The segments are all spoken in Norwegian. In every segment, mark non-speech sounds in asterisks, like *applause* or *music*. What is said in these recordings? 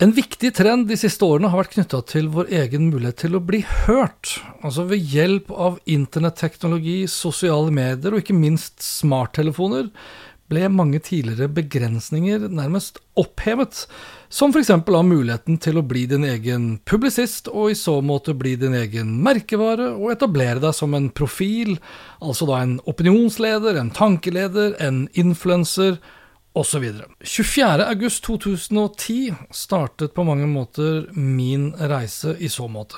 En viktig trend de siste årene har vært knytta til vår egen mulighet til å bli hørt. Altså ved hjelp av internetteknologi, sosiale medier og ikke minst smarttelefoner ble mange tidligere begrensninger nærmest opphevet, som f.eks. av muligheten til å bli din egen publisist, og i så måte bli din egen merkevare, og etablere deg som en profil, altså da en opinionsleder, en tankeleder, en influenser, osv. 24.8.2010 startet på mange måter min reise i så måte.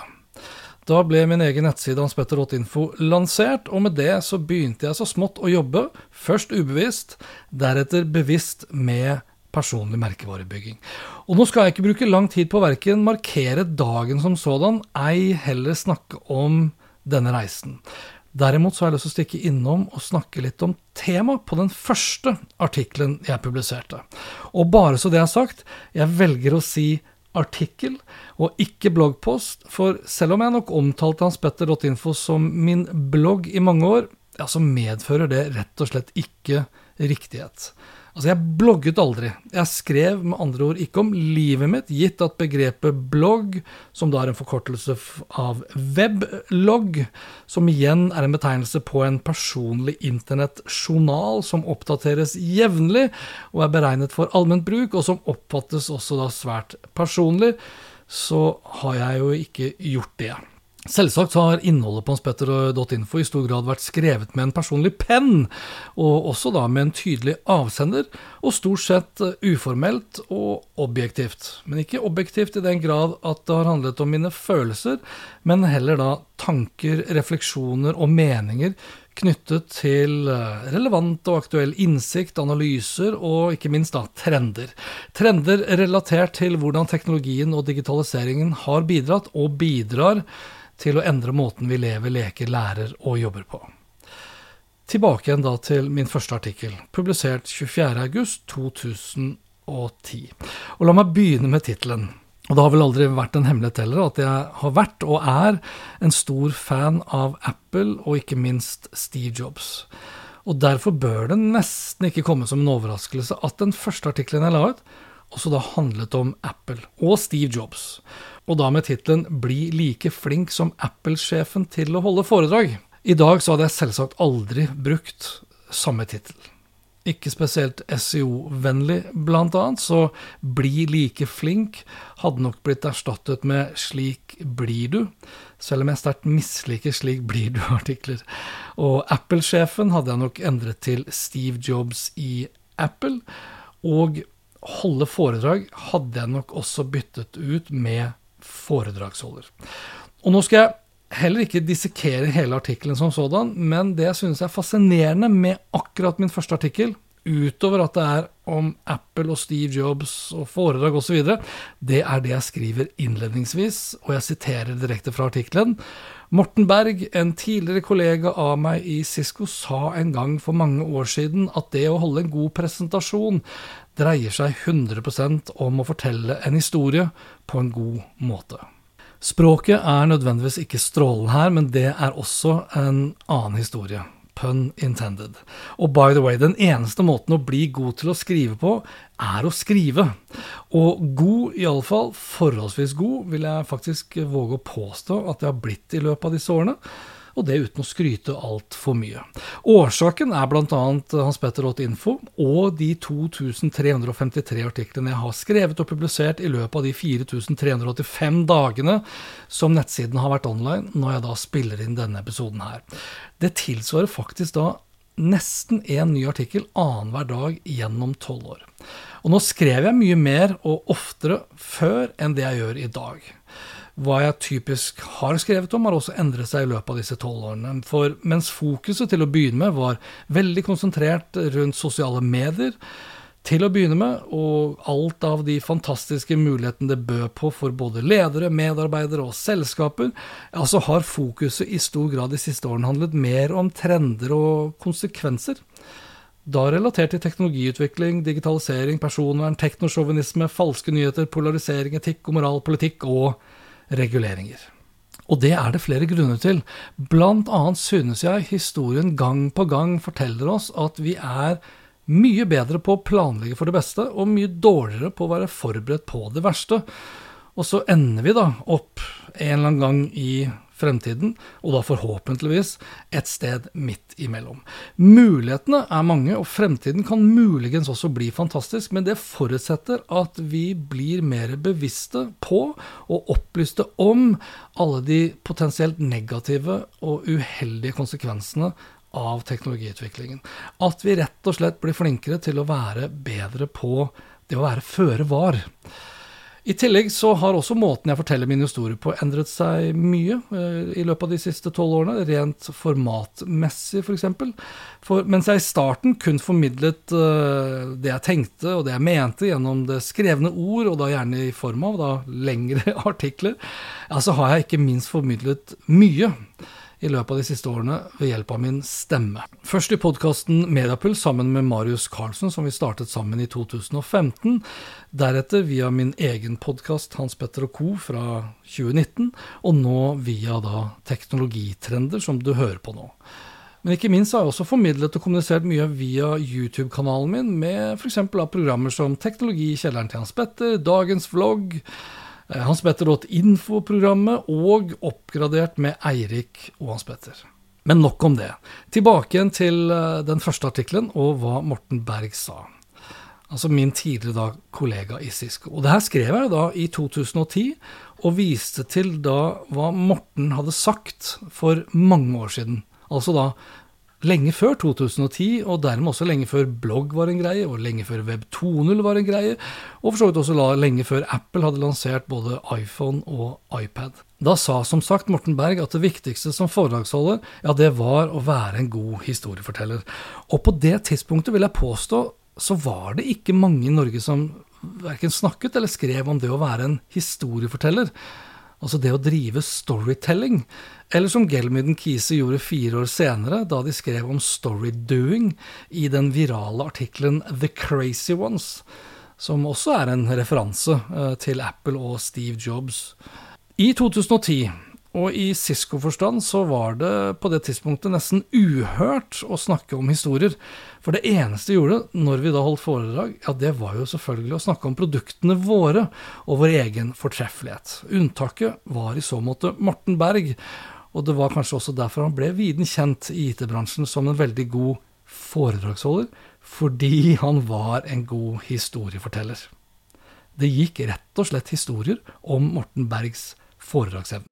Da ble min egen nettside hanspetter.info lansert, og med det så begynte jeg så smått å jobbe, først ubevisst, deretter bevisst med personlig merkevarebygging. Og nå skal jeg ikke bruke lang tid på å verken markere dagen som sådan, ei heller snakke om denne reisen. Derimot så har jeg lyst til å stikke innom og snakke litt om temaet på den første artikkelen jeg publiserte. Og bare så det er sagt, jeg velger å si artikkel og ikke bloggpost, for selv om jeg nok omtalte hanspetter.info som min blogg i mange år, ja, så medfører det rett og slett ikke riktighet. Altså, jeg blogget aldri. Jeg skrev med andre ord ikke om livet mitt, gitt at begrepet blogg, som da er en forkortelse av weblogg, som igjen er en betegnelse på en personlig internettjournal som oppdateres jevnlig og er beregnet for allment bruk, og som oppfattes også da svært personlig, så har jeg jo ikke gjort det. Selvsagt har innholdet på hanspetter.info i stor grad vært skrevet med en personlig penn, og også da med en tydelig avsender, og stort sett uformelt og objektivt. Men ikke objektivt i den grad at det har handlet om mine følelser, men heller da tanker, refleksjoner og meninger knyttet til eh, relevant og aktuell innsikt, analyser og ikke minst da trender. Trender relatert til hvordan teknologien og digitaliseringen har bidratt og bidrar til å endre måten vi lever, leker, lærer og jobber på. Tilbake igjen da til min første artikkel, publisert 24.8.2010. Og la meg begynne med tittelen. Og det har vel aldri vært en hemmelighet heller at jeg har vært og er en stor fan av Apple og ikke minst Steve Jobs. Og derfor bør det nesten ikke komme som en overraskelse at den første artikkelen jeg la ut, også da handlet om Apple og Steve Jobs og da med tittelen 'Bli like flink som Apple-sjefen til å holde foredrag'. I dag så hadde jeg selvsagt aldri brukt samme tittel. Ikke spesielt SEO-vennlig, blant annet, så 'bli like flink' hadde nok blitt erstattet med 'slik blir du', selv om jeg sterkt misliker 'slik blir du'-artikler. Og Apple-sjefen hadde jeg nok endret til Steve Jobs i Apple, og holde foredrag hadde jeg nok også byttet ut med foredragsholder. Og nå skal jeg heller ikke dissekere hele artikkelen som sådan, men det jeg synes er fascinerende med akkurat min første artikkel, utover at det er om Apple og Steve Jobs og foredrag osv., det er det jeg skriver innledningsvis, og jeg siterer direkte fra artikkelen. Morten Berg, en tidligere kollega av meg i Cisco, sa en gang for mange år siden at det å holde en god presentasjon dreier seg 100% om å fortelle en historie på en god måte. Språket er nødvendigvis ikke strålende her, men det er også en annen historie. Pun intended. Og by the way, den eneste måten å bli god til å skrive på, er å skrive. Og god, iallfall forholdsvis god, vil jeg faktisk våge å påstå at jeg har blitt i løpet av disse årene og det uten å skryte altfor mye. Årsaken er bl.a. Hans Petter Ott Info og de 2353 artiklene jeg har skrevet og publisert i løpet av de 4385 dagene som nettsiden har vært online, når jeg da spiller inn denne episoden her. Det tilsvarer faktisk da nesten én ny artikkel annenhver dag gjennom tolv år. Og nå skrev jeg mye mer og oftere før enn det jeg gjør i dag. Hva jeg typisk har skrevet om, har også endret seg i løpet av disse tolv årene. For mens fokuset til å begynne med var veldig konsentrert rundt sosiale medier, til å begynne med, og alt av de fantastiske mulighetene det bød på for både ledere, medarbeidere og selskaper, altså har fokuset i stor grad de siste årene handlet mer om trender og konsekvenser. Da relatert til teknologiutvikling, digitalisering, personvern, teknosjåvinisme, falske nyheter, polarisering, etikk og moral, politikk og reguleringer. Og det er det flere grunner til. Blant annet synes jeg historien gang på gang forteller oss at vi er mye bedre på å planlegge for det beste, og mye dårligere på å være forberedt på det verste. Og så ender vi da opp en eller annen gang i fremtiden, og da forhåpentligvis et sted midt imellom. Mulighetene er mange, og fremtiden kan muligens også bli fantastisk, men det forutsetter at vi blir mer bevisste på og opplyste om alle de potensielt negative og uheldige konsekvensene av teknologiutviklingen. At vi rett og slett blir flinkere til å være bedre på det å være føre var. I tillegg så har også måten jeg forteller min historie på endret seg mye eh, i løpet av de siste tolv årene, rent formatmessig f.eks. For, eksempel. for mens jeg i starten kun formidlet uh, det jeg tenkte og det jeg mente gjennom det skrevne ord, og da gjerne i form av da lengre *laughs* artikler, ja, så har jeg ikke minst formidlet mye i løpet av de siste årene ved hjelp av min stemme. Først i podkasten Mediapuls sammen med Marius Carlsen, som vi startet sammen i 2015. Deretter via min egen podkast Hans Petter og co. fra 2019, og nå via da teknologitrender, som du hører på nå. Men ikke minst har jeg også formidlet og kommunisert mye via YouTube-kanalen min, med f.eks. programmer som Teknologi i kjelleren til Hans Petter, Dagens vlogg, Hans Petter Låt Info-programmet, og oppgradert med Eirik og Hans Petter. Men nok om det. Tilbake igjen til eh, den første artikkelen og hva Morten Berg sa. Altså min tidligere da kollega i Sisko. Og det her skrev jeg da i 2010, og viste til da hva Morten hadde sagt for mange år siden. Altså da lenge før 2010, og dermed også lenge før blogg var en greie, og lenge før Web 2.0 var en greie, og for så vidt også lenge før Apple hadde lansert både iPhone og iPad. Da sa som sagt Morten Berg at det viktigste som foredragsholder, ja, det var å være en god historieforteller. Og på det tidspunktet, vil jeg påstå, så var det ikke mange i Norge som verken snakket eller skrev om det å være en historieforteller. Altså det å drive storytelling. Eller som Gelmyden Kise gjorde fire år senere, da de skrev om storydoing i den virale artikkelen The Crazy Ones, som også er en referanse eh, til Apple og Steve Jobs. I 2010 og i Cisco-forstand så var det på det tidspunktet nesten uhørt å snakke om historier. For det eneste vi gjorde når vi da holdt foredrag, ja det var jo selvfølgelig å snakke om produktene våre og vår egen fortreffelighet. Unntaket var i så måte Morten Berg, og det var kanskje også derfor han ble viden kjent i IT-bransjen som en veldig god foredragsholder, fordi han var en god historieforteller. Det gikk rett og slett historier om Morten Bergs foredragsevne.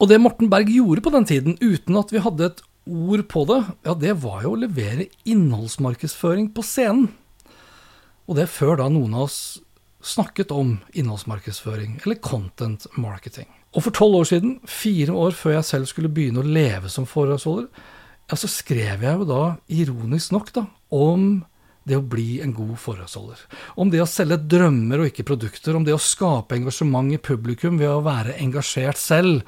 Og det Morten Berg gjorde på den tiden, uten at vi hadde et ord på det, ja, det var jo å levere innholdsmarkedsføring på scenen. Og det før da noen av oss snakket om innholdsmarkedsføring, eller content marketing. Og for tolv år siden, fire år før jeg selv skulle begynne å leve som foredragsholder, ja, så skrev jeg jo da, ironisk nok, da, om det å bli en god foredragsholder. Om det å selge drømmer og ikke produkter, om det å skape engasjement i publikum ved å være engasjert selv,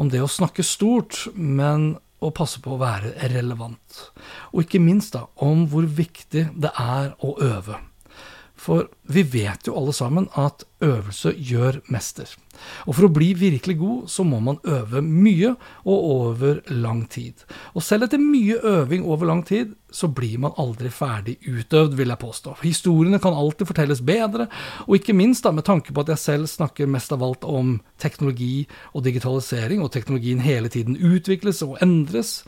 om det å snakke stort, men å passe på å være relevant. Og ikke minst da, om hvor viktig det er å øve. For vi vet jo alle sammen at øvelse gjør mester. Og for å bli virkelig god, så må man øve mye og over lang tid. Og selv etter mye øving over lang tid, så blir man aldri ferdig utøvd, vil jeg påstå. Historiene kan alltid fortelles bedre, og ikke minst da med tanke på at jeg selv snakker mest av alt om teknologi og digitalisering, og teknologien hele tiden utvikles og endres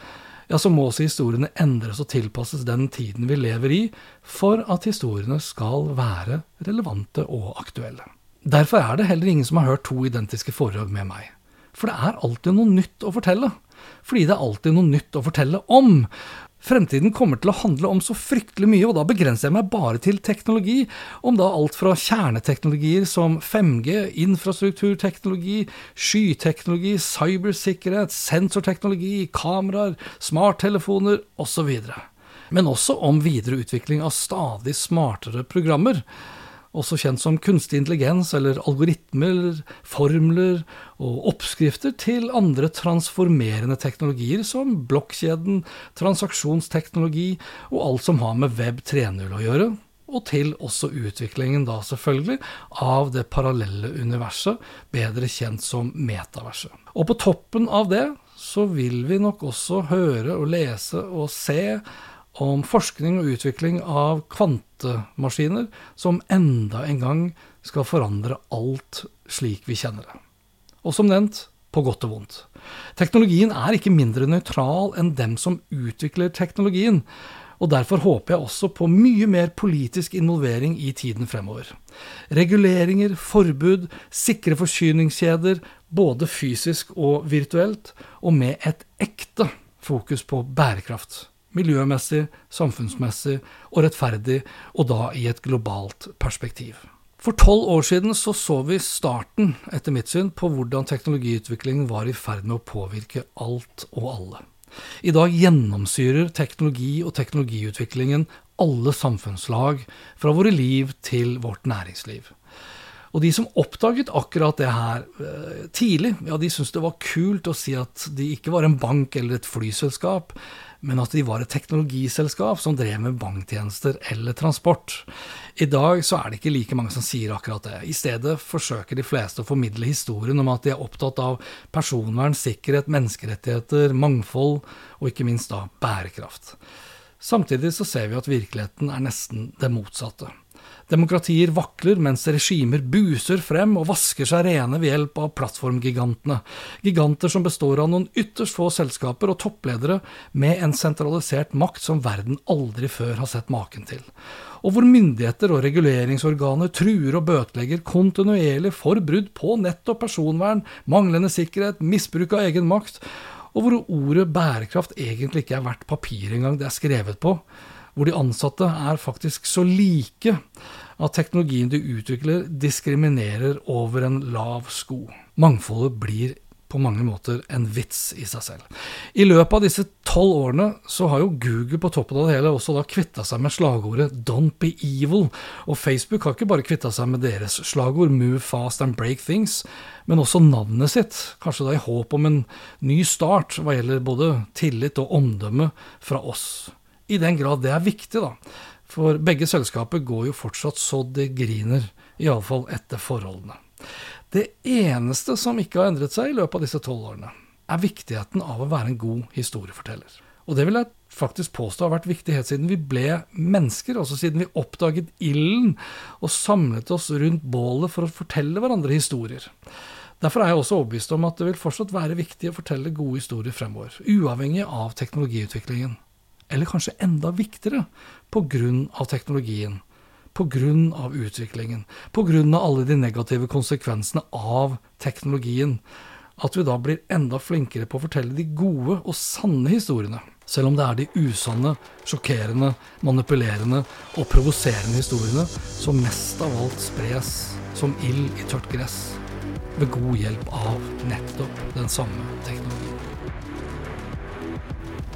ja, så må også historiene endres og tilpasses den tiden vi lever i, for at historiene skal være relevante og aktuelle. Derfor er det heller ingen som har hørt to identiske foredrag med meg. For det er alltid noe nytt å fortelle. Fordi det er alltid noe nytt å fortelle om. Fremtiden kommer til å handle om så fryktelig mye, og da begrenser jeg meg bare til teknologi, om da alt fra kjerneteknologier som 5G, infrastrukturteknologi, skyteknologi, cybersikkerhet, sensorteknologi, kameraer, smarttelefoner osv. Men også om videre utvikling av stadig smartere programmer også kjent som kunstig intelligens eller algoritmer, formler og oppskrifter til andre transformerende teknologier som blokkjeden, transaksjonsteknologi og alt som har med Web 3.0 å gjøre, og til også utviklingen da selvfølgelig av det parallelle universet, bedre kjent som metaverset. Og på toppen av det så vil vi nok også høre og lese og se om forskning og utvikling av kvantemaskiner som enda en gang skal forandre alt slik vi kjenner det. Og som nevnt, på godt og vondt. Teknologien er ikke mindre nøytral enn dem som utvikler teknologien, og derfor håper jeg også på mye mer politisk involvering i tiden fremover. Reguleringer, forbud, sikre forsyningskjeder, både fysisk og virtuelt, og med et ekte fokus på bærekraft miljømessig, samfunnsmessig og rettferdig, og da i et globalt perspektiv. For tolv år siden så, så vi starten, etter mitt syn, på hvordan teknologiutviklingen var i ferd med å påvirke alt og alle. I dag gjennomsyrer teknologi og teknologiutviklingen alle samfunnslag, fra våre liv til vårt næringsliv. Og de som oppdaget akkurat det her eh, tidlig, ja, de syntes det var kult å si at de ikke var en bank eller et flyselskap, men at de var et teknologiselskap som drev med banktjenester eller transport. I dag så er det ikke like mange som sier akkurat det. I stedet forsøker de fleste å formidle historien om at de er opptatt av personvern, sikkerhet, menneskerettigheter, mangfold og ikke minst da bærekraft. Samtidig så ser vi at virkeligheten er nesten det motsatte. Demokratier vakler mens regimer buser frem og vasker seg rene ved hjelp av plattformgigantene. Giganter som består av noen ytterst få selskaper og toppledere med en sentralisert makt som verden aldri før har sett maken til. Og hvor myndigheter og reguleringsorganer truer og bøtelegger kontinuerlig for brudd på nettopp personvern, manglende sikkerhet, misbruk av egen makt, og hvor ordet bærekraft egentlig ikke er verdt papiret engang det er skrevet på hvor de ansatte er faktisk så like at teknologien de utvikler, diskriminerer over en lav sko. Mangfoldet blir på mange måter en vits i seg selv. I løpet av disse tolv årene så har jo Google på toppen av det hele også da kvitta seg med slagordet 'Don't be evil', og Facebook har ikke bare kvitta seg med deres slagord 'Move fast and break things', men også navnet sitt, kanskje da i håp om en ny start hva gjelder både tillit og omdømme fra oss. I den grad det er viktig, da. For begge selskaper går jo fortsatt så det griner, iallfall etter forholdene. Det eneste som ikke har endret seg i løpet av disse tolv årene, er viktigheten av å være en god historieforteller. Og det vil jeg faktisk påstå har vært viktig helt siden vi ble mennesker, altså siden vi oppdaget ilden og samlet oss rundt bålet for å fortelle hverandre historier. Derfor er jeg også overbevist om at det vil fortsatt være viktig å fortelle gode historier fremover, uavhengig av teknologiutviklingen. Eller kanskje enda viktigere av teknologien pga. utviklingen, pga. alle de negative konsekvensene av teknologien, at vi da blir enda flinkere på å fortelle de gode og sanne historiene. Selv om det er de usanne, sjokkerende, manipulerende og provoserende historiene som mest av alt spres som ild i tørt gress, ved god hjelp av nettopp den samme teknologien.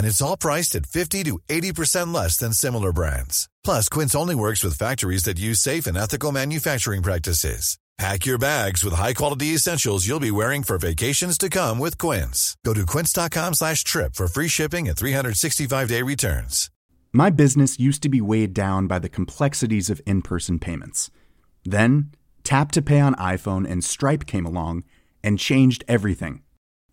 and it's all priced at 50 to 80% less than similar brands. Plus, Quince only works with factories that use safe and ethical manufacturing practices. Pack your bags with high-quality essentials you'll be wearing for vacations to come with Quince. Go to quince.com slash trip for free shipping and 365-day returns. My business used to be weighed down by the complexities of in-person payments. Then, Tap to Pay on iPhone and Stripe came along and changed everything.